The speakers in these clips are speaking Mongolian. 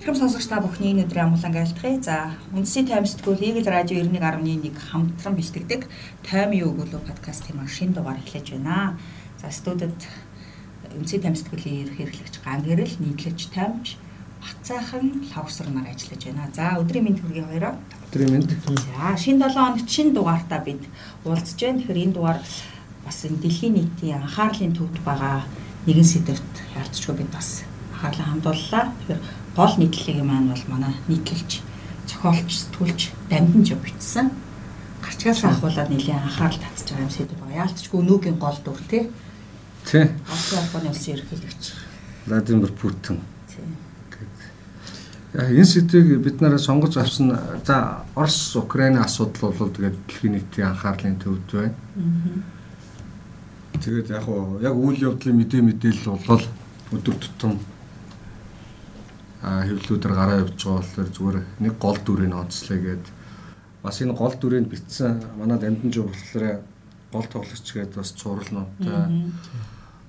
Хэрхэм сонсогч та бүхний энэ өдрийн амглан айлтгая. За, үндсийн тайм сэтгүүл Eagle Radio 91.1 хамтран бэлтгэдэг таймын өгүүлбэр подкастын маань шинэ дугаар эхлэж байна. За, студид үндсийн тайм сэтгүүлийн ерөнхий хэрэглэгч Ган Гэрэл, нийтлэгч таймч Бацаахан Лавсар нар ажиллаж байна. За, өдрийн мэнд хүргэе хоёроо. Өдрийн мэнд. За, шинэ 7 хоногт шинэ дугаартаа бид уулзж байна. Тэгэхээр энэ дугаар бас энэ дэлхийн нийтийн анхаарлын төвд байгаа нэгэн сэдвт ярилцчихгүй бид бас анхаарлаа хандууллаа. Тэгэхээр гол нийтлэлийг маань бол манай нийтлэлч зохиолч сэтгүүлч дамжинж бичсэн. Гарчгаас ахуулаад нэлийн анхаарал татж байгаа юм сэдв байгаа. Яалтчгүй өнөөгийн гол дүр тий. Тий. Улсын улсын ерөнхийлөгч Владимир Путин. Яа энэ сэдвийг бид нараа сонгож авсан за Орос Украины асуудал бол тэгээд дэлхийн нийтийн анхаарлын төвд байна. Тэгээд яг яг үйл явдлын мэдээ мэдээлэл бол өдөр тутам хэвлэлүүдээр гараа явж байгаа болохоор зүгээр нэг гол дүрийг онцлоё гэд. Бас энэ гол дүрийг битсэн манай дамжин жив болохоор гол тоглогч гээд бас цуврал ноттой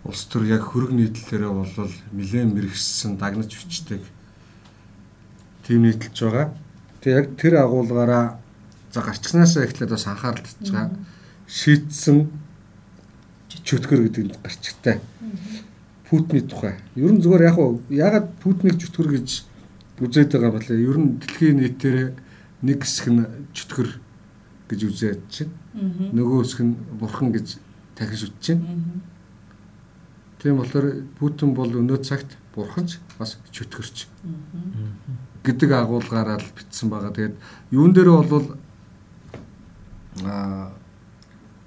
улс төр яг хөрөг нийтлэлээрээ бол нэлээд мэрэгсэн дагнаж бичдэг тийм нийтэлж байгаа. Тэгээ яг тэр агуулгаараа за гарчгнаас эхлээд бас анхаарал татж байгаа шийтсэн чөтгөр гэдэг гарчтай. Путиний тухай. Ер нь зүгээр яг уу ягаад Путинийг чөтгөр гэж үзээд байгаа бол ер нь дэлхийн нийтээр нэг хэсэг нь чөтгөр гэж үзээд чинь. Нөгөө хэсэг нь бурхан гэж тахиж үтж чинь. Тийм болохоор Путин бол өнөө цагт бурханч бас чөтгөрч гэдэг агуулгаараа л бичсэн байгаа. Тэгээд юун дээр бол а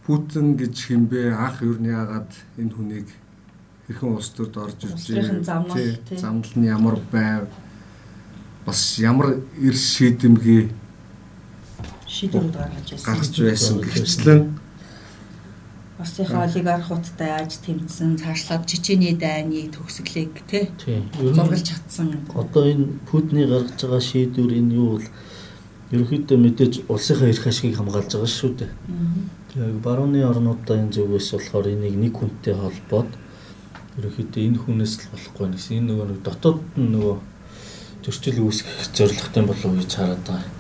Путин гэж хэмбэ анх юу нь яагаад энэ хүнийг хэрхэн улс төрд орж иржээ. Замнал нь ямар байв? Бас ямар эр шийдэмгий шийдвэрүүд гаргаж байсан. Гэвчлэн Оросынхаа олигархуудтай яаж тэмцсэн, цаашлаад Чечений дайныг төгсгөлийг тий зургалж чадсан. Одоо энэ Путины гаргаж байгаа шийдвэр энэ юу бол ерөнхийдөө мэдээж улсынхаа эрх ашгийг хамгаалж байгаа шүү дээ. Яг барууны орнуудаа энэ зүгээс болохоор энийг нэг хүнтэй холбоод ерөөхдөө энэ хүнээс л болохгүй гэсэн. Энэ нөгөө дотоод нь нөгөө зөрчил үүсгэх зорилготой болов уу гэж хараад байгаа.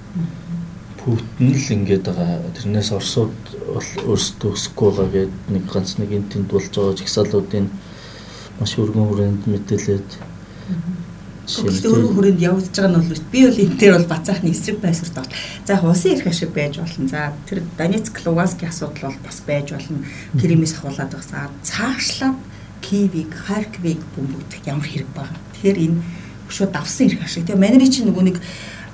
Путин л ингэж байгаа. Тэрнээс Оросууд бол өөрсдөө өсөхгүй байгаа гэд нэг ганц нэг энэ тэнд болж байгаа жигсаалуудын маш өргөн хүрээнд мэдээлээд Гэхдээ өөрөө хүрээнд явагдаж байгаа нь бол би бол энэ дээр бол бацаахны эсрэг байсурт бол за яг улсын эрх ашиг байж болно. За тэр Донецк Луганскийн асуудал бол бас байж болно. Кремээс ахуулаад байгаа. Цаашлаад Киевийг, Харьковыг бөмбөгдөх ямар хэрэг байгаа. Тэгэхээр энэ шууд давсан ирэх ашиг. Тэгээ манайны чинь нөгөө нэг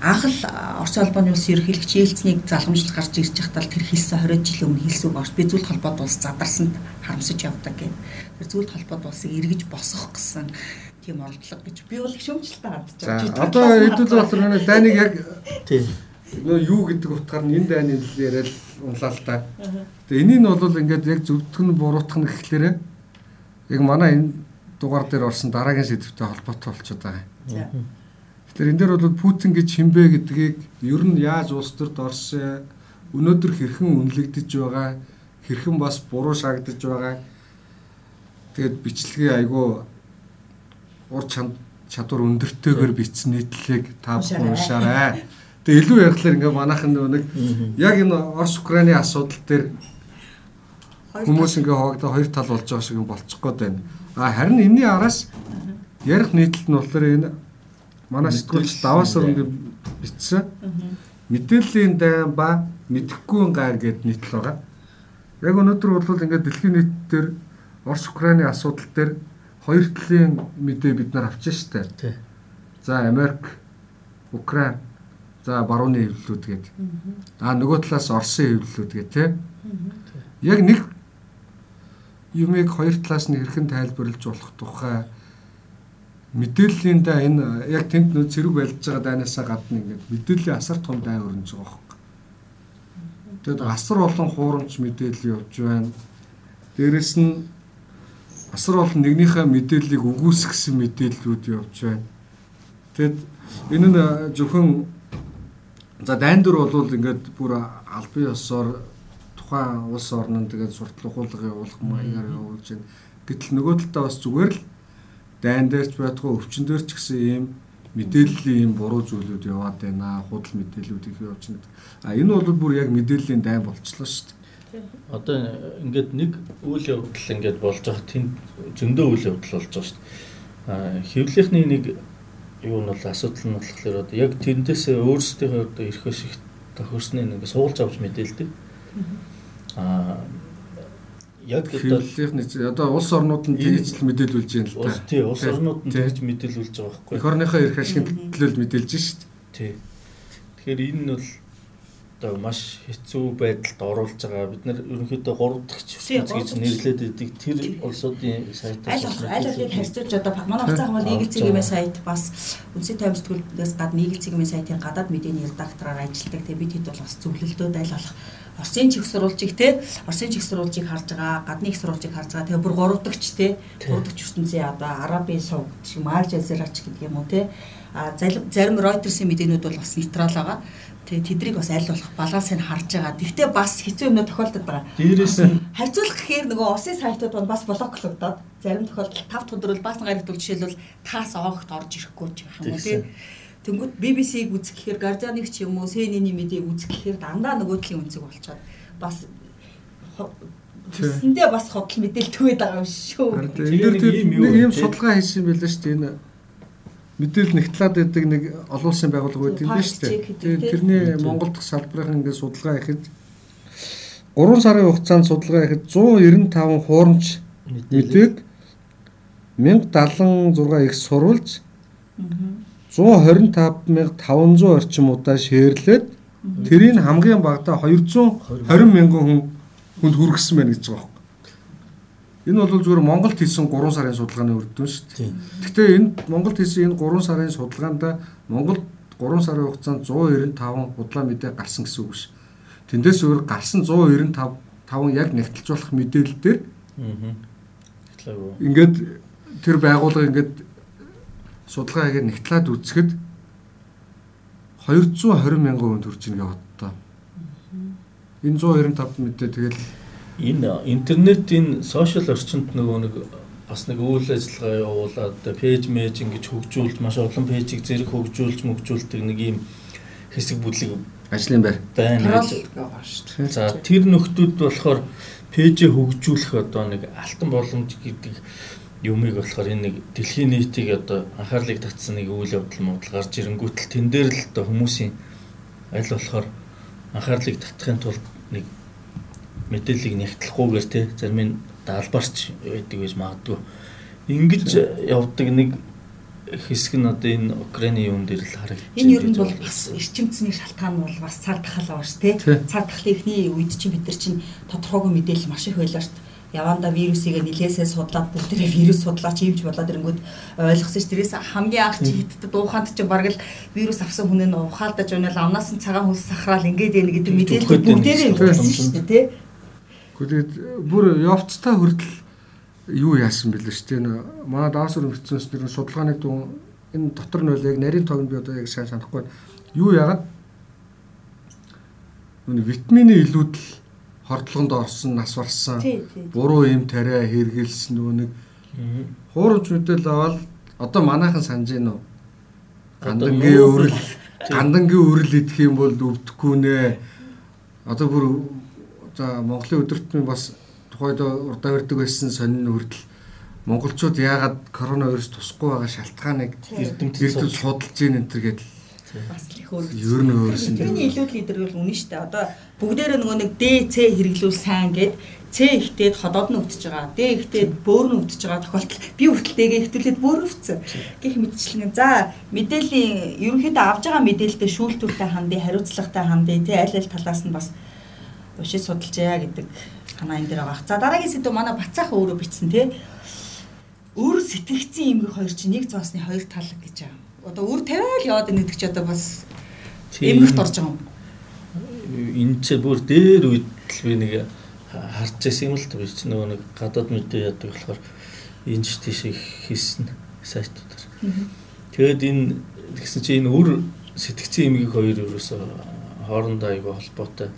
анх л Орос улбаны улс ерөнхийлөгч Ельцнийг залгамжлал гарч ирж байхдаа тэр хэлсэн 20 жилийн өмнө хэлсэн орч би зүйл холбоод улс задарсанд харамсаж явдаг гэх. Тэр зүйл холбоод улсыг эргэж босгох гэсэн тийм оролдлого гэж би бол шөмжлөлтэй хандж байгаа. Одоо хэдүүл болохоор нэг дайныг яг тийм нөө юу гэдэг утгаар нь энэ дайны яриад унлаа л та. Тэгээ энийг нь бол ингээд яг зөвдгөх нь буруутгах нь гэхлээрээ яг манай энэ дугаар дээр орсон дараагийн сэдвтэй холбоотой болчиход байгаа. Тэгэхээр энэ дээр бол Путин гэж хинбэ гэдгийг ер нь яаж улс төрд орсон өнөөдөр хэрхэн үнэлэгдэж байгаа хэрхэн бас буруу шаагдаж байгаа тэгээд бичлэгээ айгүй ур чадвар өндөртэйгээр бичсэн нийтлэлийг та бүхэн уншаарай. Тэгээ илүү ярихлаар ингээ манайхан нэг яг энэ Орос Украины асуудал дээр Хүмүүс ингээ хуваагдаа хоёр тал болж байгаа шиг болчих гээд байна. А харин энэний араас ярих нийтлэл нь болохоор энэ манай сэтгүүлч даваас өрөнгө бичсэн. Мэдээллийн дайн ба мэдэхгүй гайр гэд нийтлэл байгаа. Яг өнөөдөр бол ингээ дэлхийн нийт дээр Орос Украины асуудал дээр хоёр талын мэдээ бид нар авч штэ. За Америк, Украин, за барууны хэвлэлүүд гээд. А нөгөө талаас Оросын хэвлэлүүд гээд тий. Яг нэг юмыг хоёр талаас нь хэрхэн тайлбарлаж болох тухай мэдээллийн да энэ яг тэнд нөө зэрэг байлж байгаа дайнасаа гадна ингээд мэдээллийн асар том дай өрнөж байгаа хөөх. Тэгэд асар олон хуурамч мэдээлэл явж байна. Дээрэс нь асар олон нэгнийхээ мэдээллийг үгүйсгэсэн мэдээллүүд явж байна. Тэгэд энэ нь зөвхөн за дайн дөр бол ингээд бүр албан ёсоор тухайн улс орнод тэгээд суртал ухуулга явуулах маягаар явуулж байна. Гэтэл нөгөө талдаа бас зүгээр л дайн дээрч байтугай өвчин дээр ч гэсэн ийм мэдээллийн ийм буруу зүйлүүд яваад байна. Худал мэдээлүүд их явж байна. А энэ бол бүр яг мэдээллийн дайн болчихлоо шүү дээ. Одоо ингээд нэг үйл явдал ингээд болж байгаа тэнд зөндөө үйл явдал болж байгаа шүү дээ. Хэвлийнхний нэг юу нь бол асуудал нь болохоор одоо яг тэндээс өөрсдийнхөө одоо эрх ашиг тохирсны нэг суулж авч мэдээлдэг. Аа яг хэвлэлийнхний одоо улс орнууд нь тэгж л мэдээлүүлж байна л да. Тий, улс орнууд нь тэгж мэдээлүүлж байгаа байхгүй. Эх орныхоо эрх ашигын төлөөлөл мэдээлж шít. Тий. Тэгэхээр энэ нь бол одоо маш хэцүү байдалд оруулж байгаа. Бид нар ерөнхийдөө 3 дахь ертөнц гэж нэрлээд байдаг. Тэр улсуудын сайтаас аль алийг харьцуулж одоо манай хугацаах бол нийгэцгийн сайт бас үндэсний таймсдгүүдээс гадна нийгэцгийн сайтын гадаад мэдээний редактораар ажилладаг. Тэгээ бид хэд бол бас зөвлөлтүүд аль болох Оросын чих сурвалжийг те Оросын чих сурвалжийг харж байгаа, гадны их сурвалжийг харж байгаа. Тэгээ бүр гуравдагч те гуравдагч ертөнцийн одоо Арабын сувг шиг Марж Азирач гэдэг юм уу те а зарим Reuters-ийн мэдээнүүд бол бас нейтрал байгаа. Тэгээ тэдрийг бас аль болох балансыг харж байгаа. Гэхдээ бас хэцүү юмнууд тохиолдод байгаа. Дээрээс нь харьцуулах гэхээр нөгөө Оросын сайтууд бол бас блоклогдоод зарим тохиолдолд 5 өдрөл баасан гарагт жишээлбэл таас оогт орж ирэхгүй ч юм уу тийм Тэнгүүт BBC-г үзэх гэхээр Guardian-ыг ч юм уу CNN-ийн мэдээг үзэх гэхээр дандаа нөгөө талын үнцэг болчиход бас Тэсэндээ бас худал мэдээлэл төгөөд байгаа юм шүү. Тэгээд нэг ийм судалгаа хийсэн байлаа шүү дээ. Энэ мэдээлэл нэгтлаад байдаг нэг олон улсын байгууллага байдаг юм байна шүү дээ. Тэрний Монгол дахь салбарын ингээд судалгаа хийхэд 3 сарын хугацаанд судалгаа хийхэд 195 хуурамч мэдээг 1076 их сурвалж 125500 орчим удаа шеэрлээд тэрийг хамгийн багадаа 220 мянган хүн хүнд хүргэсэн байна гэж байгаа юм. Энэ бол зүгээр Монголд хийсэн 3 сарын судалгааны үр дүн шүү дээ. Гэхдээ энэ Монголд хийсэн энэ 3 сарын судалгаанд Монголд 3 сарын хугацаанд 195 худлаа мэдээ гарсан гэсэн үг ш. Тэндээс өөр гарсан 195 таван яг нэгтэлж болох мэдээлэл дээр ингээд тэр байгууллага ингээд судалгаа хийгээд нэгтлаад үзэхэд 220 мянган хүнд хүрч ийн гэж боддоо. Энэ 195 мэдээ тэгэл энэ интернетийн сошиал орчинд нөгөө нэг бас нэг үйл ажиллагаа явуулаад пэйж мэж ингэж хөгжүүлж маш олон пэйжийг зэрэг хөгжүүлж мөгжүүлдэг нэг юм хэсэг бүлэг ажлын байр байна гэж байгаа шүү дээ. За тэр нөхдүүд болохоор пэйжээ хөгжүүлэх одоо нэг алтан боломж гэдэг юмыг болохоор энэ нэг дэлхийн нийтийг одоо анхаарлыг татсан нэг үйл явдал модал гарч ирэнгүүтэл тэн дээр л одоо хүмүүсийн аль болохоор анхаарлыг татахын тулд нэг мэдээллийг нэгтлэхгүйгээр те зарим нь даалбарч байдаг гэж магадгүй. Ингэж явдаг нэг хэсэг нь одоо энэ Украины юун дээр л харагдаж энэ ер нь бол бас эрчимцний шалтгаан бол бас цаг тахал бааш тий. Цаг тахлын эхний үед чинь бид нар чинь тодорхойгүй мэдээлэл маш их шүү дээ яванда вирусыг нилээсээ судлаад бүгдээрээ вирус судлаач ийвч болоод ирэнгүүт ойлгосон ш. Тэрээс хамгийн анх чи хиттэд ууханд чи бараг л вирус авсан хүн нь ухаалдаж өнөөл амнаас нь цагаан хөлс сахраал ингээд байна гэдэг мэдээлэл бүгдээрээ өгсөн ш. Тэ. Гэхдээ бүр явцтай хүртэл юу яасан бэлээ ш. Тэ манай даас өрөмцөнс нэр судалгааны дүн энэ дотор нь яг нарийн тоог би одоо яг сайн санахгүй. Юу яагаад нүг витамины илүүдэл хордлогонд орсон, нас барсан, буруу юм тариа хэрэгэлсэн нөгөө нэг. Хуурамч мэдээлэл аваад одоо манайхан санаж гин үү? Гандангийн өрөл, гандангийн өрөл идэх юм бол өвдөхгүй нэ. Одоо бүр за Монголын өдөртмийн бас тухайд урдаа өрдөг байсан сонин хүртэл монголчууд яагаад коронавирус тусахгүй байгаа шалтгааныг эрдэмтэд судалж ийн энэ төр гэдэл бас л их өөр. Ер нь өөрсөн. Тэрний илүүд лидер бол үнэн шүү дээ. Одоо бүгдээрээ нөгөө нэг ДЦ хэрэглүүл сайн гэд С ихтэйд ходоод нь өвдөж байгаа. Д ихтэйд бөөр нь өвдөж байгаа тохиолдол би дэгээ хөвтөлөд бөөр өвцсөн. Гэх мэтчлэн. За мэдээллийн ерөнхийдөө авж байгаа мэдээлэлтэй шүүлтүүртэй хандъя, хариуцлагатай хандъя. Тэ аль аль талаас нь бас уншиж судалжээ гэдэг санаа энэ дээр байгаа. За дараагийн сэдв манай бацаах өөрөө бичсэн тий. Өр сэтгэгцэн эмгэг хоёр чинь нэг зоосны хоёр талаг гэж байгаа одоо үр тавиал яваад байна гэдэг чи одоо бас эмгэгт орж байгаа юм. Энэ ч бүр дээр үед л би нэг харж байсан юм л та би ч нөгөө нэг гадаад мэдээ яадаг болохоор энэ ч тийш хийсэн сайтуудаар. Тэгэд энэ тэгсэн чи энэ үр сэтгцэн эмгэг хоёр ерөөсөө хоорондоо аяга холбоотой.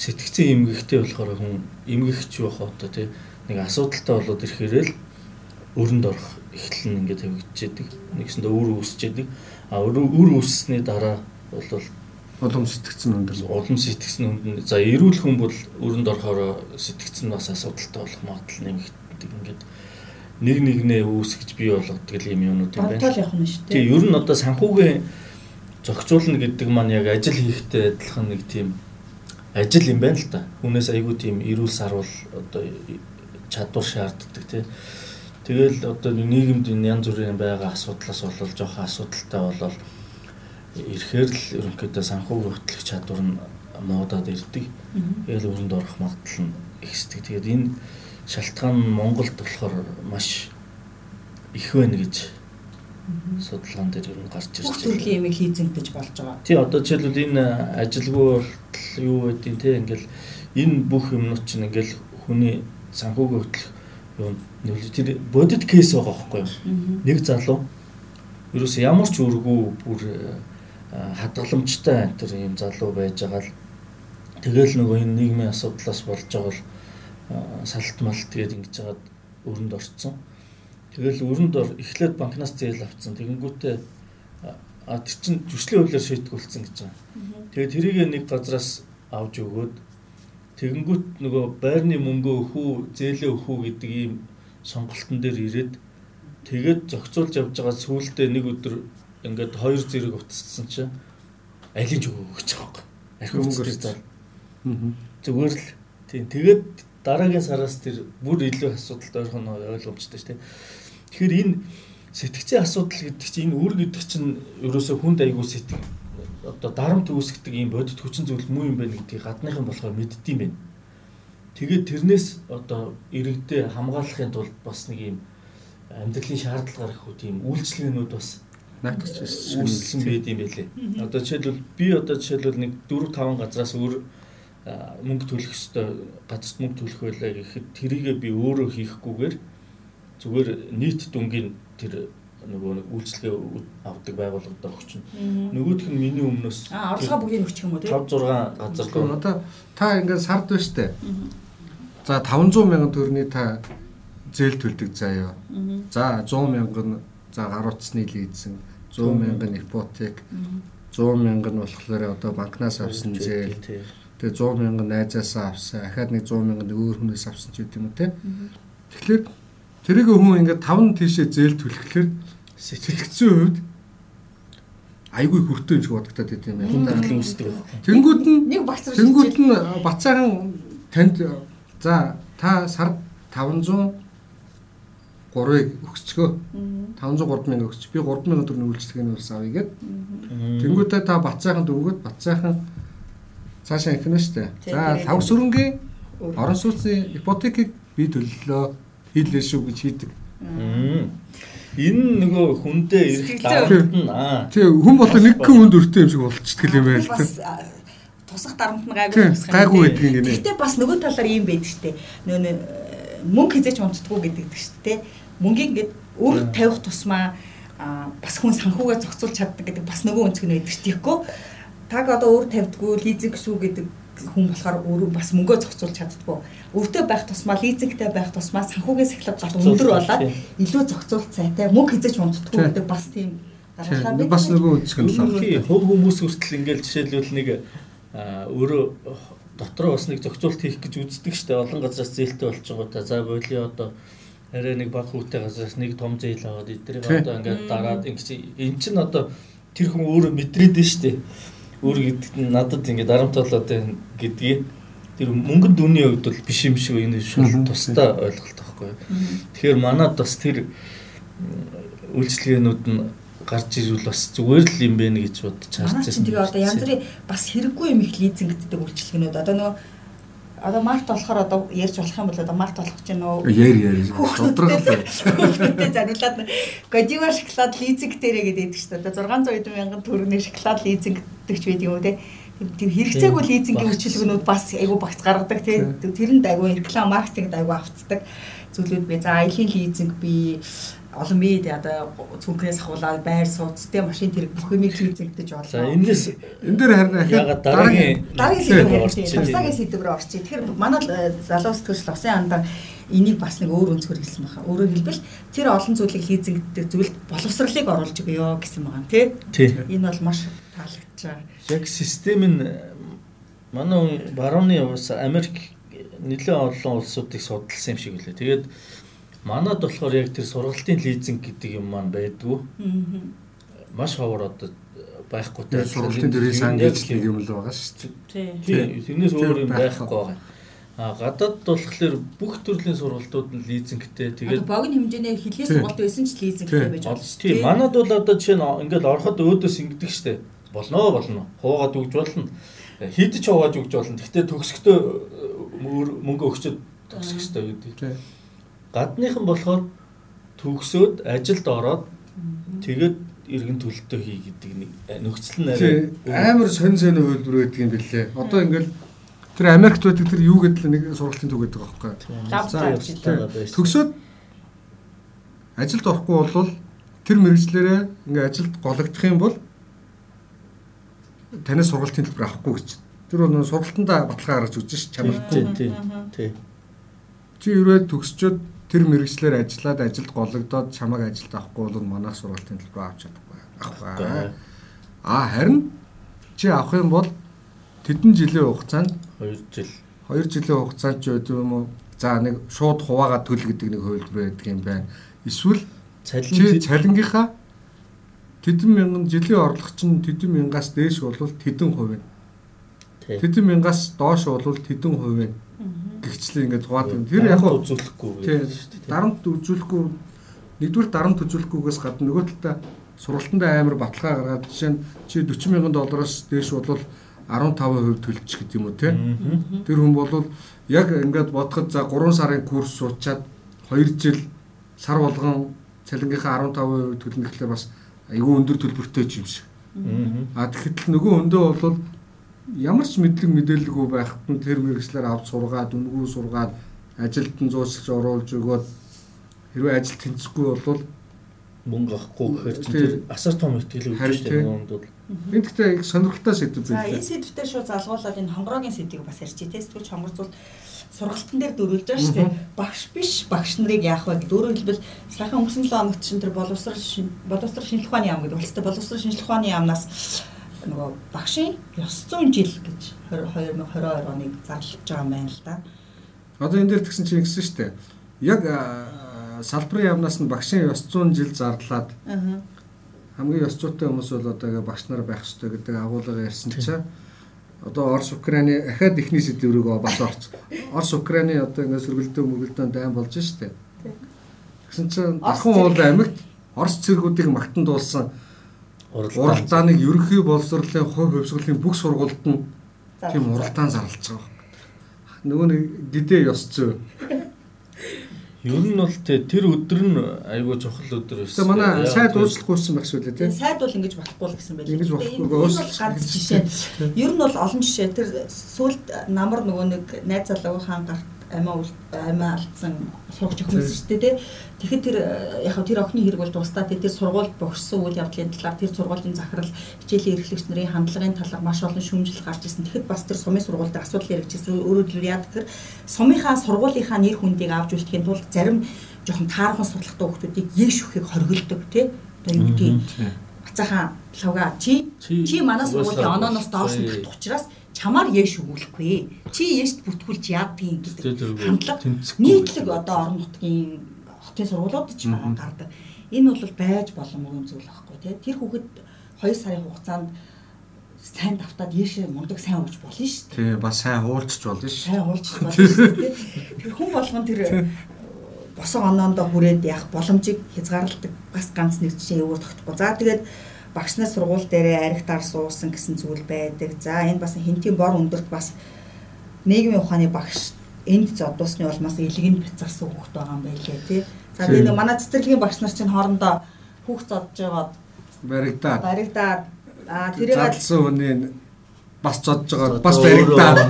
Сэтгцэн эмгэгтэй болохоор хүн эмгэгч байх одоо тий. Нэг асуудалтай болоод ирэхээр л өрөнд орох эхлэн ингээд тавигдчихэдэг. Нэгсэндээ үр үүсчээдэг. А үр үүссний дараа бол улам сэтгцэн өндөр. Улам сэтгцэн өндөр. За эрүүл хүн бол өрөнд орохоор сэтгцэн бас асуудалтай болох магадлал нэмэгддэг. Ингээд нэг нэгнээ үүсгэж бий болгодог юм юмнууд юм байна. Бодтол явах нь шүү дээ. Тийм ер нь одоо санхүүгийн зохицуулна гэдэг маань яг ажил хийхтэй адилхан нэг тийм ажил юм байна л да. Хүнээс айгүй тийм эрүүл сарвал одоо чадвар шаарддаг тий. Тэгэл одоо нийгэмд янз бүрийн байгаа асуудлаас болол жоохон асуудалтай болол ирэхээр л ерөнхийдөө санхүүгийн хөтлөх чадвар нь муудаад ирдэг. Тэгэл өрөнд орох магадлал нь ихсдэг. Тэгээд энэ шалтгаан нь Монголд болохоор маш их байна гэж судалгаан дээр ер нь гарч ирж байна. Төрлийн ямиг хийзэнтэж болж байгаа. Тий одоо жишээлбэл энэ ажилгүй юу байдیں۔ Тэ ингээл энэ бүх юмнууд чинь ингээл хүний санхүүгийн хөтлөх нөлөө тэр бодит кейс байгаа байхгүй юу? Нэг залуу ерөөс ямар ч үргүй бүр хадгаламжтай тэр юм залуу байж байгаа л тэгэл нөгөө энэ нийгмийн асуудлаас болж байгаа л салт малт тэгээд ингэж жагаад өрөнд орцсон. Тэгэл өрөнд эхлээд банкнаас зээл авцсан. Тэгэнгүүтээ а тэр чин жүжиглийн хуулиар шийтгүүлсэн гэж байгаа. Тэгээд тэрийг нэг газраас авч өгөөд тэгэнгүүт нөгөө байрны мөнгөө өхүү, зээлээ өхүү гэдэг ийм сонголтон дээр ирээд тэгээд зохицуулж явж байгаа сүүлдээ нэг өдөр ингээд хоёр зэрэг утассан чинь алийг ч өгөө гэж байгаа юм. Архив мөнгөөр заа. Зүгээр л тийм тэгээд дараагийн сараас тэр бүр илүү асуудалтай ойрхон ойлгомжтой шүү дээ. Тэгэхээр энэ сэтгцийн асуудал гэдэг чинь энэ үр гэдэг чинь ерөөсөө хүнд айгүй сэтг одоо дарамт үүсгдэг ийм бодит хүчин зүйл муу юм байна гэдгийг гадныхан болохоор мэддэм байна. Тэгээд тэрнээс одоо иргэдээ хамгаалахын тулд бас нэг ийм амьдралын шаардлагаар их үү тийм үйлчлэгнүүд бас наатгч үүссэн байд юм байлээ. Одоо жишээлбэл би одоо жишээлбэл нэг 4 5 газраас өөр мөнгө төлөх ёстой газарт мөнгө төлөх байлаа гэхэд тэрийгээ би өөрөө хийхгүйгээр зүгээр нийт дүнгийн тэр нөгөө үйлчлэгээ авдаг байгууллагад өгч нь. Нөгөөх нь миний өмнөөс аа орлогоо бүгдийг өгчих юм уу тийм 5 6 газар гоо. Одоо та ингээд сард байна штэ. За 500 мянган төгрөний та зээл төлдөг заяа. За 100 мянган за гар утасны лизинг, 100 мянган ипотек, 100 мянган болохоор одоо банкнаас авсан зээл. Тэгээ 100 мянган найзаасаа авсан, ахаад нэг 100 мянган өөр хүнээс авсан ч гэдэг юм уу те. Тэгэхээр Тэрийг хүн ингээд таван тийшээ зээл түлхэхлээр сэтгцэн хувьд айгүй хүртөө шиг бодогдоод байт юм байна. Тэнгүүд нь нэг багцрах. Тэнгүүд нь бацаахан танд за та сард 500 3-ыг өгсчгөө. 503 мянга өгч. Би 3 мянган төгрөгийн үйлчлэгээний улс авъя гэд. Тэнгүүтээ та бацаахан дөнгөд бацаахан цаашаа их нь штэ. За лав сүрэнгийн орон сууцны ипотекийг би төллөө хийлээ шүү гэж хийдэг. Энэ нөгөө хүндээ ирэх дарамт нь аа. Тий, хүн болоо нэг гэн хүнд өртөө юм шиг болчихдаг юм байл та. Тусах дарамт нь гайгүй тусах. Гайгүй байдаг юм гинэ. Гэтэ бас нөгөө талаар юм байдаг штэ. Нөгөө мөнгө хизээч унтдаггүй гэдэг штэ. Мөнгийг ингээд өөр тавих тусмаа бас хүн санхугаа зохицуулж чаддаг гэдэг бас нөгөө өнцг нь байдаг штэ. Тэгэхгүй таг одоо өөр тавьдггүй лизинг шүү гэдэг хүн болохоор өөрөө бас мөнгөө зохицуулж чаддгүй. Өвдөө байх тусмаа лизингтэй байх тусмаа санхүүгийн сахилга гал өндөр болоод илүү зохицуулт сайтай мөнгө хизэж унтдаггүй гэдэг бас тийм гаргалаа. Бас нөгөө нь л. Хөв хүмүүс хүртэл ингээл жишээлбэл нэг өөрөө дотроо бас нэг зохицуулт хийх гэж үздэг штэ олон газраас зээлтэй болж байгаа та. За боли одоо арай нэг баг хүүтэй газраас нэг том зээл аваад эдрийг одоо ингээд дараад ингэж эн чинь одоо тэр хүн өөрөө мэдрээд штэ өөр гэдэгт нь надад ингээд дарамтлаад байна гэдгийг тэр мөнгөн дүнний хувьд бол биш юм шиг энэ шал тусдаа ойлголт байхгүй. Тэгэхээр манад бас тэр үйлчлэгээнүүд нь гарч ирвэл бас зүгээр л юм бэ гэж бодож харж байна. Тэгээ одоо янз бүрийн бас хэрэггүй юм их лизингддэг үйлчлэгээнүүд одоо нөгөө Одоо март болохоор одоо ярьж болох юм бол одоо март болох ч нөө яар яар хүүхдүүдэд зариулаад годива шоколад лизинг дээрээ гэдэг шүү дээ. 600 эдэн мянган төгрөгийн шоколад лизингдэгч байд юм уу те. Тэр хэрэгцээгүй лизингийн үйлчилгээнүүд бас айгүй багц гаргадаг те. Тэрэнд айгүй реклам маркетингд айгүй автдаг зүйлүүд би. За аялын лизинг би олон мэд одоо цүнхнээс хавуулаад байр сууцтэй машин тэрэг бүх юмыг хийцэгдэж болно. За энэс энэ дээр харин ягаад дараагийн дараагийн сэдвээр орчих. Цагаагийн сэдвээр орчих. Тэгэхээр манай залуу сэтгүүлч Лосын андар энийг бас нэг өөр өнцгөр хэлсэн байгаа. Өөрөөр хэлбэл тэр олон зүйлийг лизингтэй зүйлд боловсролыг оруулж өгөө гэсэн байгаа тий. Энэ бол маш таалагдж байгаа. Яг систем нь манай барууны улс Америк нэлээд олон улсуудыг судалсан юм шиг үлээ. Тэгээд манад болохоор яг тэр сургалтын лизинг гэдэг юм маань байдгүй. Маш ховор одоо байхгүй те сургалтын дөрийн сан гэж нэг юм л байгаа шүү дээ. Тийм. Тэрнээс өөр юм байхгүй байгаа. А гадаад болохоор бүх төрлийн сургалтууд нь лизингтэй. Тэгээд богино хэмжээний хилийн сургалт байсан ч лизингтэй байж болно шүү дээ. Тийм. Манад бол одоо жишээ нь ингээл ороход өөдөөс ингэдэг шүү дээ. Болно болно. Хуугаад өгж болно. Хидж хуугаад өгж болно. Гэхдээ төгсгтөө мөнгө өгчөд төгсөх хэрэгтэй гэдэг. Гадныхан болохоор төгсөөд ажилд ороод тэгээд иргэн төлөлтөө хий гэдэг нэг нөхцөл нь амар сонь сонь хөлбөр байдаг юм бэлээ. Одоо ингээл Тэр Америкт байдаг тэр юу гэдэл нэг сургалтын төг гэдэг байгаа байхгүй. Төгсөөд ажилд орохгүй бол тэр мэрэгчлэрээ ингээ ажилд гологдох юм бол танаас сургалтын төлбөр авахгүй гэж. Тэр бол сургалтандаа баталгаа гаргаж өгч ш чамд. Тий, тий. Чи юурээд төгсчөөд тэр мэрэгчлэр ажиллаад ажилд гологдоод чамайг ажилд авахгүй бол манайх сургалтын төлбөр авч чадахгүй. Авахгүй. А харин чи авах юм бол тэдэн жилийн хугацаанд 2 жил 2 жилийн хугацаанд ч байдаг юм уу? За нэг шууд хуваагаад төл гэдэг нэг хувилбар байдаг юм байна. Эсвэл чи цалингийнхаа тэдэн мянган жилийн орлого чинь тэдэн мянгаас дээш бол тэдэн хувь. Тэдэн мянгаас доош бол тэдэн хувь. Гэгчлээ ингээд хуваад юм. Тэр яг үзүүлэхгүй шүү дээ. Дарамт үзүүлэхгүй нэгдүгээр дарамт үзүүлэхгүйгээс гадна нөгөө талаа сургалтандаа амар баталгаа гаргаад жишээ нь чи 40 мянган доллароос дээш бол 15% төлчих гэдэг юм уу те. Тэр хүн бол яг ингээд бодоход за 3 сарын курс суучаад 2 жил сар болгон цалингийнхаа 15% төлнө гэхлээр бас айгүй өндөр төлбөртэй юм шиг. А тэгэхэд нөгөө өндөө бол ямар ч мэдлэг мэдээлэлгүй байхад нь тэр мэрэгчлэр авч сургаад үнгүү сургаад ажилд нь зуучлж оруулж өгөөд хэрвээ ажил тэнцэхгүй бол мөнгө авахгүй гэхээр тэр асар том ихтгэл өгч дээ нөгөө бол Энэ гэхдээ их сонирхолтой сэдв байлаа. За энэ сэдвтэр шууд залгуулаад энэ хонгорогийн сэдвийг бас ярьчих те. Сэтгүүлч хонгорцуул сургалтын дээр дөрүүлж байгаа шүү дээ. Багш биш багш нарыг яах вэ гэдэг. Өөрөөр хэлбэл саяхан өнгөрсөн 7 хоногт чинь тэр боловсрал боловсрал шинжилх ухааны яам гэдэг. Улстай боловсрал шинжилх ухааны яамнаас нөгөө багшийн ёс зүйн жил гэж 2022 оныг зарлаж байгаа юм байна л да. Одоо энэ дээр тэгсэн чинь ингэсэн шүү дээ. Яг салбарын яамнаас нь багшийн ёс зүйн жил зарлаад хамгийн ёс зүйтэй хүмүүс бол одоо багш нар байх хэрэгтэй гэдэг агуулга ярьсан чинь одоо Орос Украины ахаад ихний сэдв рүү бас орц. Орос Украины одоо ингээ сөргөлдөө мөглөдөө дайм болж штэ. Тэгсэн чинь дахин уул амьд Орос цэргүүдийг магтан дуулсан уралдааныг ерөнхий боловсролын хувь хөвсгөлийн бүх сургуульд нь тийм уралдаан зарлж байгаа. Нөгөө нэг гидээ ёс зүй Ер нь бол тэр өдөр нь айгүй чухал өдөр байсан. Тэгээ манай сайд уучлахгүйсэн байх шүү дээ тийм. Сайд бол ингэж болохгүй л гэсэн байлээ. Ингэж болохгүй уучлах ганц жишээ. Ер нь бол олон жишээ тэр сүлд намар нөгөө нэг найз залуу хаан гарт амиа амиа алдсан охин байсан шүү дээ. Тэгэхэд тэр яг тэр охины хэрэг бол тусдаа тэр сургуульд богссон үйл явдлын талаар тэр сургуулийн захирал хичээлийн эрхлэгч нарын хандлагын талаар маш олон шүүмжил гарч ирсэн. Тэгэхэд бас тэр сумын сургуульд асуудал яригдчихсэн. Өөрөөр хэлбэл яа гэхээр сумынхаа сургуулийнхаа нэр хүндийг авч үлдэхийн тулд зарим жоохон таархан судлахтай хүмүүсийг яг шүхийг хоригддаг тий. Одоо юу гэдэг бацаахан лавга чи чи манай сургуулийн онооноос доош нь татах учраас чамаар яэш өгүүлэхгүй. Чи яэшд бүтгүүлж яадгийг гэдэг хандлага нийтлэг одоо орон нутгийн хотын сургуулиуд ч гардаг. Энэ бол байж боломжгүй зүйл байхгүй тий. Тэр хүүхэд 2 сарын хугацаанд сайн давтаад яэшээ мундаг сайн ууж болно шүү дээ. Тий, бас сайн хуулчих болно шүү. Сайн хуулчих болно шүү дээ. Тэр хүн болгон тэр босоо оноондоо хүрээд явах боломжийг хязгаарладаг бас ганц нэг жишээ өөр тогтохгүй. За тэгээд багш нар сургууль дээрээ аригтаар суусан гэсэн зүйл байдаг. За энэ бас хинтийн бор өндөрт бас нийгмийн ухааны багш энд зодуусны улмаас илгэнд бяцарсан хүүхд байгаа юм байлээ тий. За нэг манай цэцэрлэгийн багш нар чинь хоорондоо хүүхд зодж байгаад баригдаад. баригдаад. Аа тэрийг залсан хүний бас зодж байгаа бас баригдаад.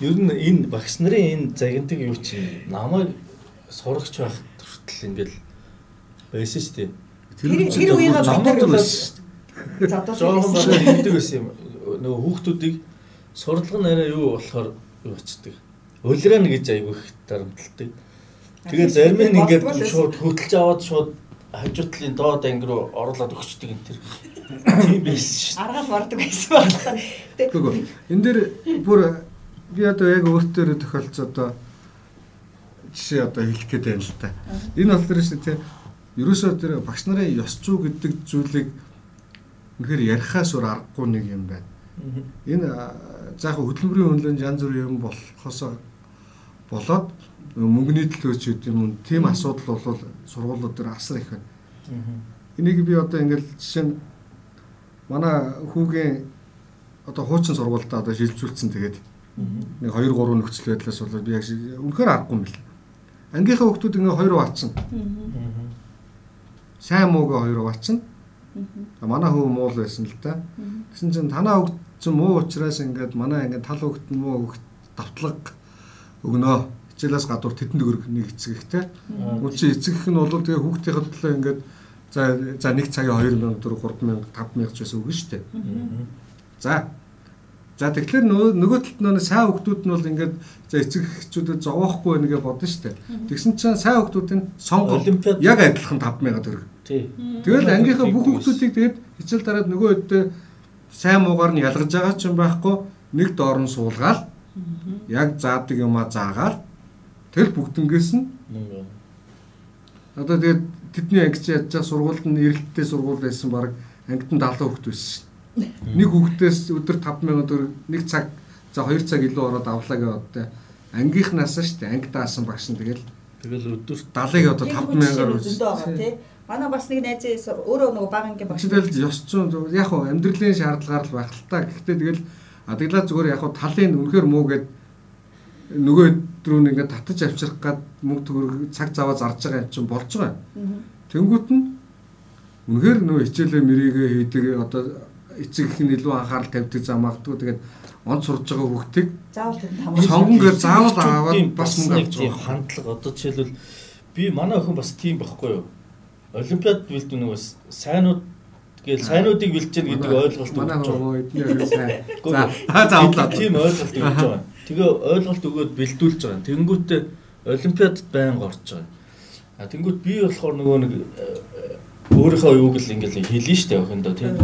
Ер нь энэ багш нарын энэ загинтыг юу чи намайг сурагч байх хүртэл ингээл байсан шүү дээ Тэр тэр үеийнхээ замууд л жоохон болоо хийдэг байсан юм. Нөгөө хүүхдүүдийг сурдлага нь арай юу болохоор юу очдөг. Улиран гэж айгүй их дарамталдаг. Тэгээд зарим нь ингээд шууд хөтлж аваад шууд хажуутлын доод анги руу оруулаад өгчдөг энэ төр. Тийм байсан шүү. Аргаал бардаг байсан байна. Тэгвэл энэ дэр бүр би одоо яг өөртөө тохиолдсон одоо жишээ одоо хэлэх гээд байна л та. Энэ болохоор шүү те. Ерөөсөө тэр багш нарын ёс зүй гэдэг зүйлийг үнэхээр ярихаас өөр аргагүй нэг юм байна. Энэ заах хөдөлмөрийн үнэлэн янз бүрийн юм болохоос болоод мөнгөний төлөөч гэдэг юм тийм асуудал бол сургуулиуд дээр асар их байна. Энийг би одоо ингээл жишээ нь манай хүүгийн одоо хуучин сургуультай одоо шилжүүлсэн тэгээд нэг 2 3 нөхцөл байдлаас болоод би яг үнэхээр аргагүй юм байна. Ангийнхаа хүмүүс ингээ хоёр баачна. Сайн муугаа хоёр баачна. Манай хүү муу л байсан л да. Тэгсэн чинь танаа чинь муу учраас ингээд манай ингээд тал хөгт муу хөгт давтлага өгнөө. Хичээлээс гадуур тэтэнд өрг нэг эцэг ихтэй. Үн чи эцэг их нь бол тэгээ хүүхдийн төлөө ингээд за за нэг цагийн 2000 4 3000 5000 ч байсан үг шүү дээ. За За тэгэхээр нөгөө талд нөгөө сайн хүмүүс нь бол ингээд за эцэг эхчүүдэд зовоохгүй гэж бодно шүү дээ. Тэгсэн чинь сайн хүмүүсийн сонгол яг адилхан 5000 төгрөг. Тэгэл ангийнхаа бүх хүмүүсийг тэгээд хичээл дараад нөгөө өдөө сайн муугаар нь ялгаж байгаа ч юм байхгүй нэг доор нь суулгаал яг заадаг юмаа заагаал тэгэл бүгднгээс нь одоо тэгээд тэдний ангич байгаа сургуульд нь эрэлттэй сургууль байсан баг ангид нь 70 хүүхд байсан шүү Нэг хүүхдээс өдөр 5000 төгрөг нэг цаг за 2 цаг илүү ороод авлаа гэдэг ангийнхнаасаа шүү дээ. Анги даасан багш нь тэгэл тэгэл өдөр 70-ыг одоо 5000-аар үзсэн. Манай бас нэг найз өөрөө нөгөө баг ангийн багш. Тэгэл ёс зүйн яг хуу амьдралын шаардлагаар л байх л та. Гэхдээ тэгэл адаглаа зүгээр яг хуу талын үнэхэр муу гэд нөгөө өдрөө ингээд татаж авчрах гад мөнгө төгрөг цаг заваа зарж байгаа юм чинь болж байгаа. Тэнгүүт нь үнэхээр нөгөө хичээлээ мэрийгээ хийдэг одоо эцэг их нь илүү анхаарал тавьдаг за магадгүй тэгээд онц сурж байгаа хүүхдийг заавал тамаа сонгонгээр заавал аваад бас мөнгө авч байгаа хандлага одоо жишээлбэл би манай охин бас тийм байхгүй юу олимпиад бэлдэн нөгөө сайнууд Тэгэл сайнуудыг бэлчээр гэдэг ойлголт өгч байгаа. Манай эдний сайн. За заавал тийм ойлголт өгч байгаа. Тэгээ ойлголт өгөөд бэлдүүлж байгаа. Тэнгүүтээ олимпиадад байнга орж байгаа. А тэнгүүт би болохоор нөгөө нэг э, өөрийнхөө юуг л ингээл хэлнэ штэ охиндоо тийм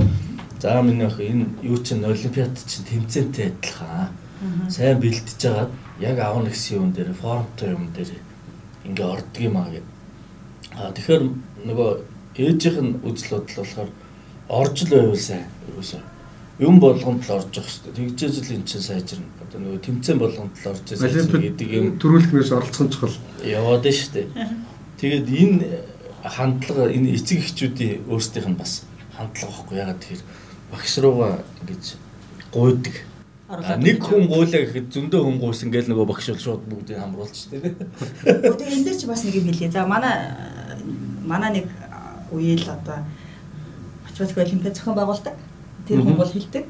За миний ах энэ юу чинь олимпиад чинь тэмцээнтэй адилхан. Сайн бэлтэж жагаад яг аавна гэсэн юм дээр формтой юм дээр ингээ ордог юм аа гэд. А тэгэхээр нөгөө ээжийнх нь үзэл бодол болохоор орж л байвал сайн ерөөсөө юм болгонд л орж явах хэрэгтэй. Тэгжээж л эн чинь сайжирна. Одоо нөгөө тэмцээн болгонд л орж яасан гэдэг юм төрүүлэхнээс оролцсон ч гол яваад нь шүү дээ. Тэгээд энэ хандлага энэ эцэг эхчүүдийн өөрсдийнх нь бас хандлага байхгүй ягаад тэгэхээр багш руугаа ингэж гуйдаг. Нэг хүн гуйлаа гэхэд зөндөө хүн гуйсан гээл нөгөө багш бол шууд бүгдийг хамруулчих тийм. Тэгээ энэ дээр чи бас нэг юм хэлье. За манай манай нэг үеэл одоо математик олимпиад зохион байгуулдаг. Тэр хүн бол хэлдэг.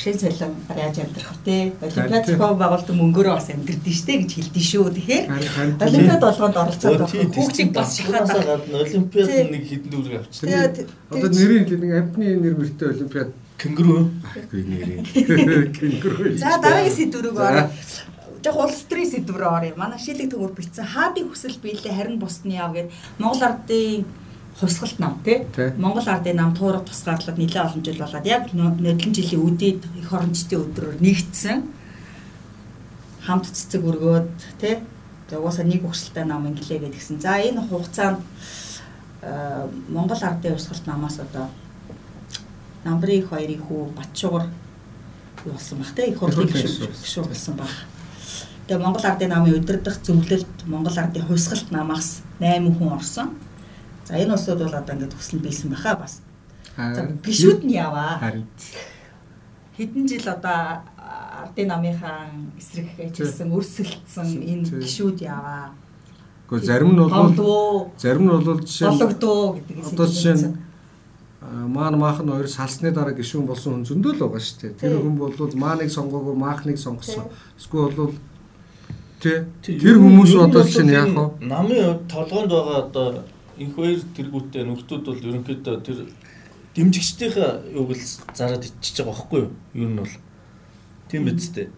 Багшийн цалин яаж амьдрах вэ? Олимпиад зохион байгуулдаг мөнгөөрөө бас амьдрдэн штэ гэж хэлдэж шүү. Тэгэхээр олимпиад болгонд оролцоод хүүхдийг бас шахаад гадна олимпиад нэг хідэн дүүрэг авчихсан. Одоо нэрийн нэг амтны нэр мөртэй олимпиад кенгуру. Аюу нэрийн. Кенгуру. За дараагийн сэдвүүрийг ороо яг улс төрийн сэдвээр оръё. Манай шилэг төгөр бичсэн хаадын хүсэл биелээ харин бусдны яв гэд Монгол ардын хувьсгалт нам тий Монгол ардын нам туурах тусгаарлаад нэлээд олон жил болоод яг нодлон жилийн үдээд эх орончдын өдрөөр нэгдсэн хамт цэцэг өргөөд тий угаасаа нэг өгшөлтэй нам инглээ гэдгсэн. За энэ хугацаанд Монгол ардын хувьсгалт намаас одоо намбрын их хоёрын хүү Батшуугар юу болсон бах те их хурлын гишүүн болсон баг. Тэгээ Монгол ардын намын удирдах зөвлөлд Монгол ардын хувьсгалт намаас 8 хүн орсон. За энэ усуд бол одоо ингээд төсөл бийсэн баха бас. За гişүүд нь яваа. Харин хэдэн жил одоо ардын намынхаа эсрэг ажилласан өрсөлдсөн энэ гişүүд яваа. Гэхдээ зарим нь бол зарим нь бол жишээ болгодоо гэдэг одоо жишээ нь маань маах нь хоёр салсны дараа гişүүн болсон хүн зөндөө л байгаа шүү дээ. Тэр хүн бол мааныг сонгоогүй маахныг сонгосон. Эсвэл бол тэр хүмүүс одоо чинь яах вэ? Намын толгоонд байгаа одоо энх хоёр тэргүүтээ нөхдүүд бол ерөнхийдөө тэр дэмжигчдийнхээ юуг л зараад иччихэж байгаа байхгүй юу? Ер нь бол тийм биз дээ.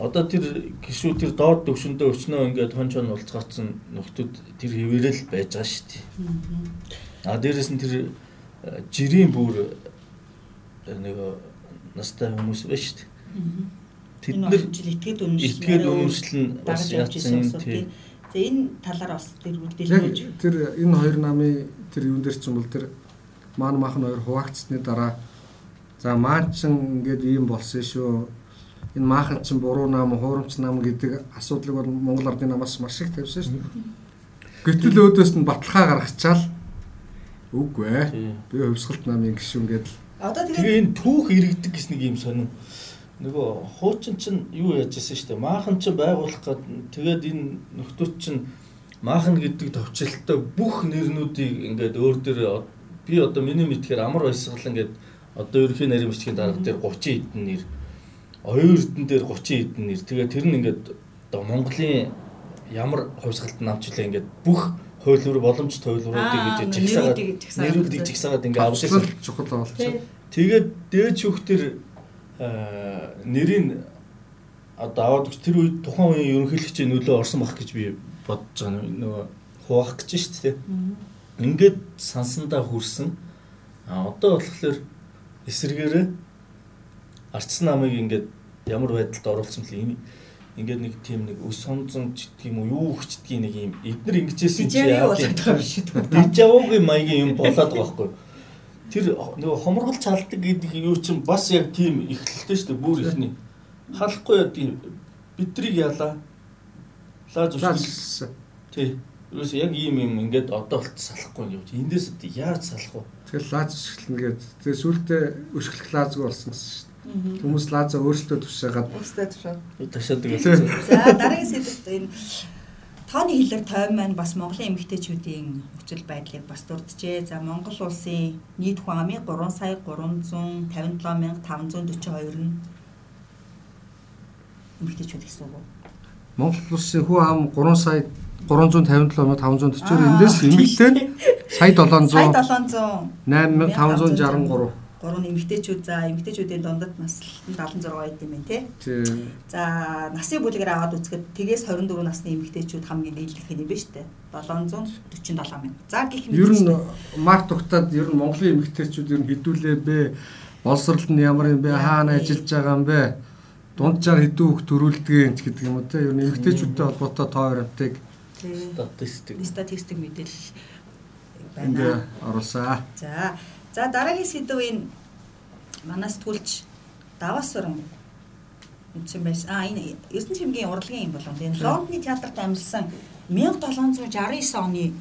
одоо тэр гişүү тэр доод төвшөндөө өчнөө ингээд хон чон уулзгаацсан нөхдүүд тэр хэвээрэл байж байгаа шүү дээ. А дээрэс нь тэр э, жирийн бүр э, нэг настай хүмүүс байна шүү дээ. Тэд нар итгэд үнэмшил итгэд үнэмшил нь бас яатсан тийм. За энэ талаар бас тэр үлдээлж тэр энэ хоёр намын тэр юун дээр ч юм бол тэр маань махан хоёр хуваагдсны дараа за маань ч ингээд ийм болсон шүү энэ maaхан чинь буруу нам, хуурамч нам гэдэг асуудлыг бол Монгол ардын намаас маш их тавьсан шүү. Гэтэл өөдөөс нь баталгаа гаргачаал үгүй ээ. Би хөвсгөлт намын гişүн гэдэл. Одоо тэгээ энэ түүх иргэдэг гэсэн нэг юм сонин. Нөгөө хуучин чинь юу яаж ирсэн шүү дээ. Maaхан чинь байгуулах гээд тэгээд энэ нөхдүүд чинь Maaхан гэдэг товчлолтой бүх нэрнүүдийг ингээд өөр дээр би одоо миний мэдхээр амар баясгалан гэдэг одоо ерөнхий нарийн бичгийн дарга дээр 30 хэдэн нэр оюун эрдэн дээр 30 хэдэн нэр. Тэгээ тэр нь ингээд одоо Монголын ямар хувьсгалт намчлаа ингээд бүх хуулиур боломжит хуулиуруудыг гэж жигсаагаад нэрүүдийг жигсаагаад ингээд авсан чухал болсон. Тэгээд дээд шүүхтэр нэрийн одоо аваад өгч тэр үед тухайн үеийн ерөнхийлөгчийн нөлөө орсон байх гэж би бодож байгаа нөгөө хуваах гэж шүү дээ. Ингээд сансандаа хүрсэн. А одоо болохоор эсэргээрээ ардсан намыг ингээд ямар байдалд оруулсан бэл ингээд нэг тийм нэг өс сонзон ч гэдэг юм уу юу хүчдэг нэг юм эднэр ингэжсэн чи яа гэдэг дижавогийн маягийн юм болоод байгаа байхгүй тэр нөгөө хомргол чалдаг гэдэг юу чинь бас яг тийм ихлэлтэй шүү дээ бүр ихний. Халахгүй яа тийм бидрийг яалаа. Лааж уушсан тий. Юус яг ийм юм ингээд одоо болт салахгүй юм. Эндээс яаж салах вэ? Тэгэл лааж өшгөлнө гээд тэгээ сүултээ өшгөлөх лаазгүй болсон шүү Хүмүүс лааза өөрсдөө тушаагаад өөрсдөө тушаад тушаадаг. За дараагийн сэдвт энэ тооны хэлээр тойм маань бас Монголын эмэгтэйчүүдийн нөхцөл байдлыг бас дурджээ. За Монгол улсын нийт хүн амын 3 сая 357542 нь эмэгтэйчүүд гэсэн үг. Монгол улсын хүн ам 3 сая 357 540 эндээс эмэгтэй сая 700 сая 700 8563 гурван эмэгтэйчүүд за эмэгтэйчүүдийн дундад наслалтанд 76 байд юм байна тий. За насны бүлгээр аваад үзэхэд тэгээс 24 насны эмэгтэйчүүд хамгийн нийлэх юм байна шүү дээ. 747 байна. За гэх мэт ер нь март тогтаад ер нь Монголын эмэгтэйчүүд ер нь хідүүлээ бэ? Боловсрол нь ямар юм бэ? Хаана ажиллаж байгаа юм бэ? Дунджаар хэдэн хүүхд төрүүлдэг ч гэдэг юм уу те. Ер нь эмэгтэйчүүдтэй холбоотой тоо баримтыг статистик статистик мэдээлэл байна. Оруулсаа. За За дараагийн сэдв энэ манай сэтгүүлч Давас суран үтсэн байсан. А энэ Эрдэнэ чимгийн урлагийн юм болон энэ Лондоны театрт амьдсан 1769 оны э,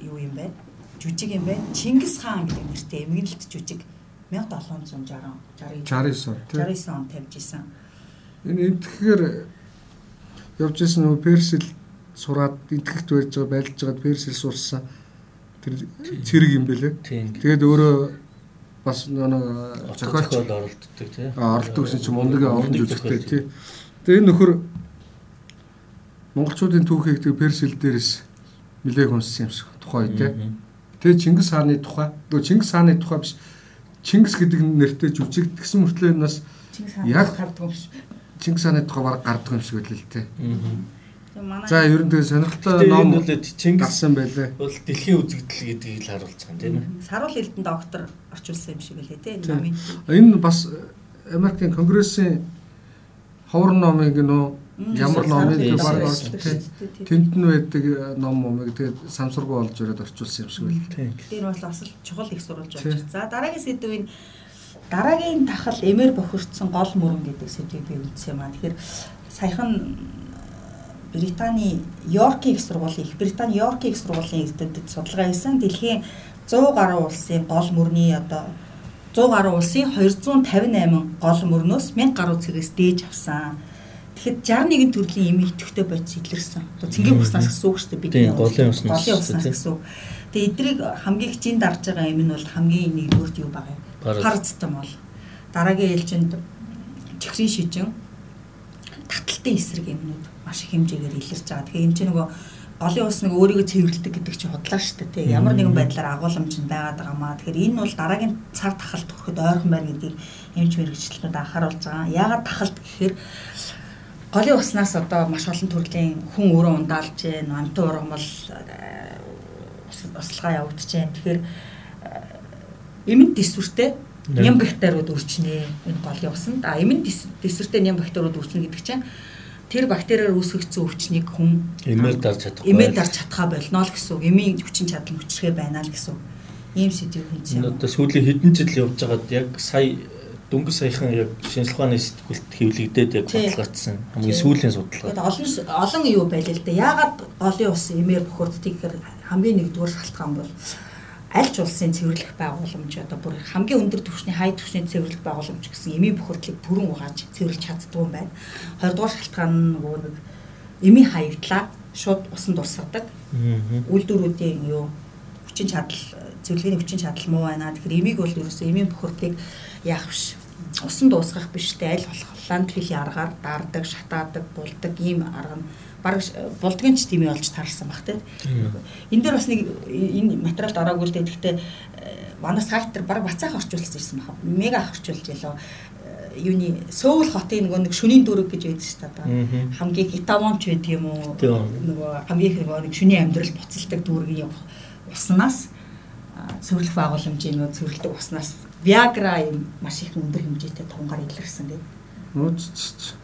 юу юм бэ? Жүжиг юм бэ? Чингис хаан гэдэг нэртэй эмгэнэлт жүжиг 1760 69 он 69 он тавьж исэн. Энэ энэ тэгэхээр явж исэн нөө Персил сураад энтгэгт барьж байгаа байлж байгаад Персил сурсан тэр цэрэг юм бэлээ. Тэгээд өөрөө бас нэг зохиолч оролддог тий. Оролддог гэсэн чинь мундаг олон жүжигтэй тий. Тэгээд энэ нөхөр монголчуудын түүхийг тэр перс хэл дээрээс нэлээх хүнссэн юм шиг тухай тий. Тэгээд Чингис хааны тухай. Нөгөө Чингис хааны тухай биш. Чингис гэдэг нэртэй жүжиг тэгсэн мөртлөө энэ бас яг гардаг юм шиг. Чингис хааны тухай баг гардаг юм шиг байлээ л тий. За ер нь тэгээ сонирхолтой ном бол Чингис гарсан байлээ. Бол дэлхийн үзэгдэл гэдгийг л харуулж байгаа юм тийм үү? Саруул Эрдэнэ доктор орчуулсан юм шиг байлээ тийм номын. Энэ бас Америкийн конгрессийн ховор номыг нөө ямар номыг баг орж тэнд нь байдаг ном момыг тэгээд самсургуу олж ирээд орчуулсан юм шиг байлээ. Тэр бол бас чухал их сурулж байна. За дараагийн сэдвийн дараагийн тахал эмээр бохирдсон гол мөрөн гэдэг сэдвийг би үзсэн юм аа. Тэгэхээр саяхан Британий Йоркийн их сургуулийн их Британи Йоркийн их сургуулийн эрдэмтэд судалгаа хийсэн. Дэлхийн 100 гаруй улсын гол мөрний одоо 100 гаруй улсын 258 гол мөрнөөс 1000 гаруй цэгээс дээж авсан. Тэгэхэд 61 төрлийн эми идэвхтэй бодис илэрсэн. Одоо цэнгийн уснаас гэсэн үг шүү дээ бидний голын уснаас гэсэн үг. Тэгээ эдрийг хамгийн хичээн дарж байгаа эм нь бол хамгийн нэгдүгürt юу байгаа юм? Парацетам бол дараагийн ээлжинд чихрийн шижин таталтын эсрэг юмнууд маш их хэмжээгээр илэрч байгаа. Тэгэхээр энэ чинь нөгөө голын ус нэг өөрийгөө цэвэрлдэг гэдэг чинь худлаа шүү дээ. Ямар нэгэн байдлаар агуулмж байгаад байгаа маа. Тэгэхээр энэ бол дараагийн цар тахалт төрөхөд ойрхон байна гэдгийг эмч мэрэгчлэнүүд анхааруулж байгаа. Яагаад тахалт гэхээр голын уснаас одоо маш олон төрлийн хүн өөрөө ундаалж гэн, амтан ургамал услага явагдаж байна. Тэгэхээр эмэн дэсвэртэй ням бактериуд үрчнээ энэ голын усанд. А эмэн дэсвэртэй ням бактериуд үрчнэ гэдэг чинь тэр бактериар үүсгэгдсэн өвчнийг хүн эмээр дарж чадахгүй эмээр дарж чадхаа болно л гэсэн үг. Эмийн хүчин чадал хүчрхээ байна л гэсэн үг. Ийм сэдвийг хүнцээ. Одоо сүүлийн хэдэн жил явж байгаад яг сая дөнгөж саяхан яг шинжлэх ухааны сэтгүүлт хэвлэгдээд яг бодлогоцсон хамгийн сүүлийн судалгаа. Олон олон юу байлаа л да. Яагаад голын ус эмээр бохирдтыг гэхээр хамгийн нэгдүгээр шалтгаан бол аль ч улсын цэвэрлэх байгууламж одоо бүр хамгийн өндөр түвшний хай түвшний цэвэрлэх байгууламж гэсэн эмийн бохирдлыг бүрэн угааж цэвэрлж чаддгүй юм байна. Хоёрдугаар шалтгаан нь нөгөө нэг эмийн хаягдлаа шууд усанд урсгадаг. Үйлдвэрүүдийн юу хүчин чадал цэвэрлэгийн хүчин чадал муу байна. Тэгэхээр эмийг бол ерөөсөө эмийн бохирдлыг яах биш усан дуусгах биштэй аль болох ландфилийн аргаар даардаг, шатаадаг, булдаг ийм арга нь баг булдгийн ч тийм болж таарсан баг тийм. Энэ дээр бас нэг энэ материалд ороогүй л дээ. Гэхдээ манай сайтар баг бацаах орчуулсан ирсэн баг. Мега орчуулж ялаа юуны Сөүл хотын нөгөө нэг шөнийн дүүрэг гэж байдаг шүү дээ. Хамгийн хитавомч байдаг юм уу? Нөгөө хамгийн их нөгөө шөнийн амьдрал буцалдаг дүүргийн уснаас цэвэрлэх байгууламжийн нөгөө цэвэрлдэг уснаас Viagra юм маш их өндөр хэмжээтэй тунгаар илэрсэн гэдэг. Нууцч.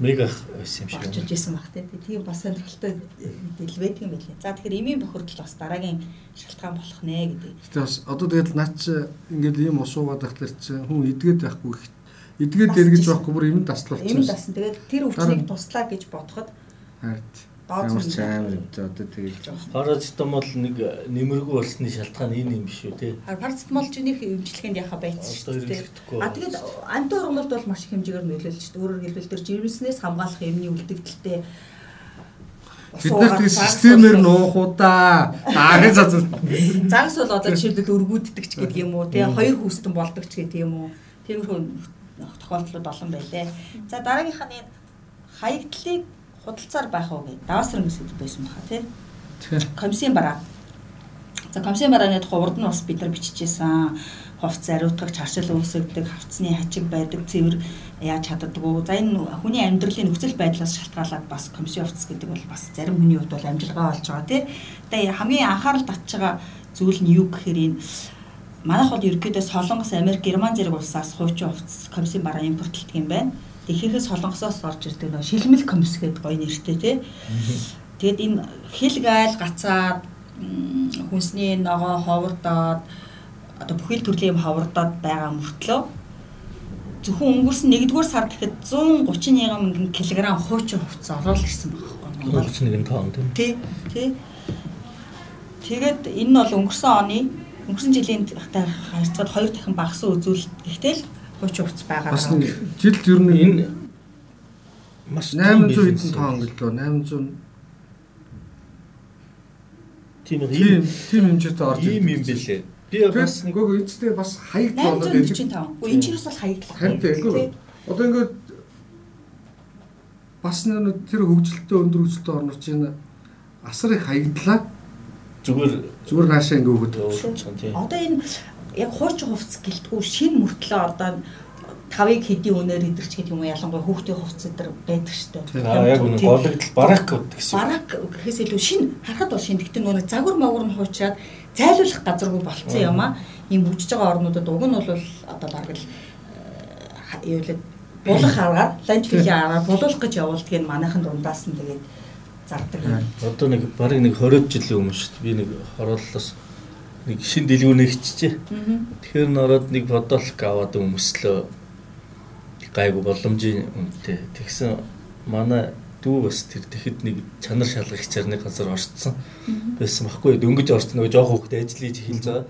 Мега байсан юм шиг. Очиж исэн баг те. Тийм бас сонирхолтой мэдээлэл байдаг юм билээ. За тэгэхээр эмийн бохирдол бас дараагийн шалтгаан болох нэ гэдэг. Гэтэ бас одоо тэгэл наач ингээд ийм усуугаад тахлаар чи хүн эдгээд байхгүй их эдгээд эргэж байхгүй бүр эмэнд таслуулчихсан. Эмэнд тасна. Тэгээд тэр өвчнийг туслаа гэж бодоход хард Ч амар те одоо тэгээд парацетамол нэг нэмэргүй болсны шалтгаан энэ юм биш үү те. Парацетамол ч нэг эмчилгээнд яхаа байцсан шүү дээ. А тэгээд анти ургамалд бол маш их хэмжээгээр нөлөөлж шүү дээ. Өөрөөр хэлбэл тэр жирэмснээс хамгаалах эмний үлдэгдэлтэй Бид нар системээр нуух уу да. Аагийн цац. Загас бол одоо жишээлбэл өргүүддэг ч гэдэг юм уу, тэгээ хоёр хүүстэн болдог ч гэдэг юм уу. Тиймэрхүү тохиолдлууд олон байлээ. За дараагийнх нь хаягдлыг худалцаар байх уу гэдэг даваасрын мэсэд байсан баха тий. Комиссийн бараа. За комиссийн барааны тухай урд нь бас бид нар биччихсэн. Хувц ариутгах, чаршил үүсгдэг, хавцны хачиг байдаг, цэвэр яаж чаддаггүй. За энэ хүний амьдралын нөхцөл байдлаас шалтгаалаад бас комиссийн хувцс гэдэг бол бас зарим хүний хувьд бол амжилгаа болж байгаа тий. Тэгээ хамгийн анхаарал татж байгаа зүйл нь юу гэхээр энэ манайх бол ерөөдөө Солонгос, Америк, Герман зэрэг улсаас хуучин хувцс комиссийн бараа импортлдог юм байна ихэнх солонгосоос орж ирдэг нөө шилмэл комисс гэдэг гоё нэртэй тий. Тэгэд энэ хил гайл гацаад хүнсний ногоо ховордоод одоо бүхэл төрлийн юм ховордоод байгаа мөртлөө зөвхөн өнгөрсөн 1-р сар гэхэд 131 мянган кг хуучин хувцас ороод ирсэн байгаа байхгүй юу? 31 тонн тий. Тий. Тэгээд энэ нь бол өнгөрсөн оны өнгөрсөн жилийн харьцаад хоёр дахин багасан үзүүлэлт гэхдээ хуучин хувцас байгаа. Бас нэг жилд ер нь энэ маш 800 хэдэн тонн гэлөө 800 тийм тийм тийм хэмжээтэй орж ийм юм бэлээ. Би бас нэг гоо эцтэй бас хаягдл болоод байна. 845. Үгүй энэ чинь бас хаягдлах. Харин тийм. Одоо ингээд бас нэг тэр хөгжилтэй өндөр хөгжилтэй орнууд чинь асар их хаягдлаа. Зүгээр зүгээр наашаа ингээд өгöd. Одоо энэ яг хуучин хувцас гэлтгүй шин мөртлөө одоо тавыг хэдийн үнээр идэрч гэдэг юм уу ялангуяа хүүхдийн хувцас дээр байдаг штэ. Аа яг үнэ гологдол барак гэсэн. Барак гэхээс илүү шин харахад бол шин гэхдээ нөгөө загвар магвар нь хуучаад зайлуулах газаргүй болцсон юм аа. Ийм хөгжиж байгаа орнуудад уг нь бол одоо бараг л юу л булах аргаар ландфилийн аргаар булуулах гэж явуулдаг нь манайхан дундаас нь тэгээд зардаг. Одоо нэг бараг нэг 20 жилийн өмнө шүү дээ. Би нэг хорооллоос нэг шин дэлгүүрнээ хичжээ. Тэгэхээр нөрөөд нэг бодолк аваад өмслөө гайгүй боломжийн үнэтэй. Тэгсэн манай дүү бас тэр тэгэхэд нэг чанар шалгах чарны газар орцсон. Байсан байхгүй дөнгөж орцсон нөгөө жоох хүүхдээ ажлыг эхэлж байгаа.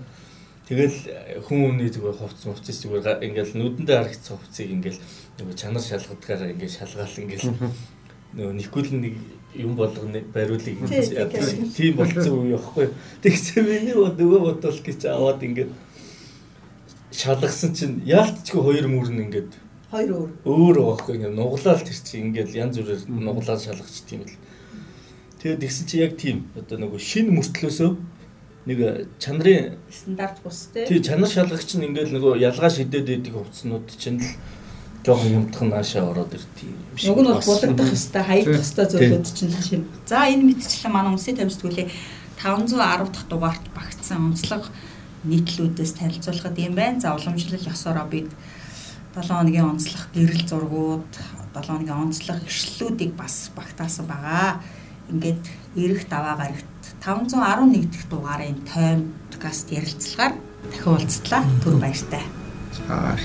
Тэгэл хүн өмнө зүгээр хувцс хувцс зүгээр ингээл нүдэндээ харагдсан хувцсыг ингээл нөгөө чанар шалгадгаар ингээл шалгаал ингээл нөгөө никул нэг юм болгоно бариулыг тийм болцсон үе байхгүй. Тэгсэн миний нөгөө бодвол гэж аваад ингээд шалгасан чинь яалтчгүй хоёр мөрн ингээд хоёр өөр өөр байхгүй ингээд нуглаал тэр чинь ингээд янз бүрээр нуглаал шалгач тийм л. Тэгээд тэгсэн чи яг тийм одоо нөгөө шинэ мөртлөөсөө нэг чанарын стандарт бус тий. Тий чанар шалгагч нь ингээд нөгөө ялгаа шидэд идэг хувцснууд чинь л жоохон юмдах нь наашаа ороод ирдээ юм шиг. Уг нь бол булагдах хэвээр хаягдах хэвээр зөвлөд чинь шин. За энэ мэдчлэн манай өмсөй тамирчдгүүлээ 510 дахь дугаарт багтсан онцлог нийтлүүдээс танилцуулахад юм байна. За уламжлал ёсороо бид 7 хоногийн онцлог гэрэл зургууд, 7 хоногийн онцлог ишлэлүүдийг бас багтаасан байгаа. Ингээд эрэх даваа гарагт 511 дахь дугаарын тойм подкаст ярилцлагаар дахин уулзтлаа. Түр баяртай. Аа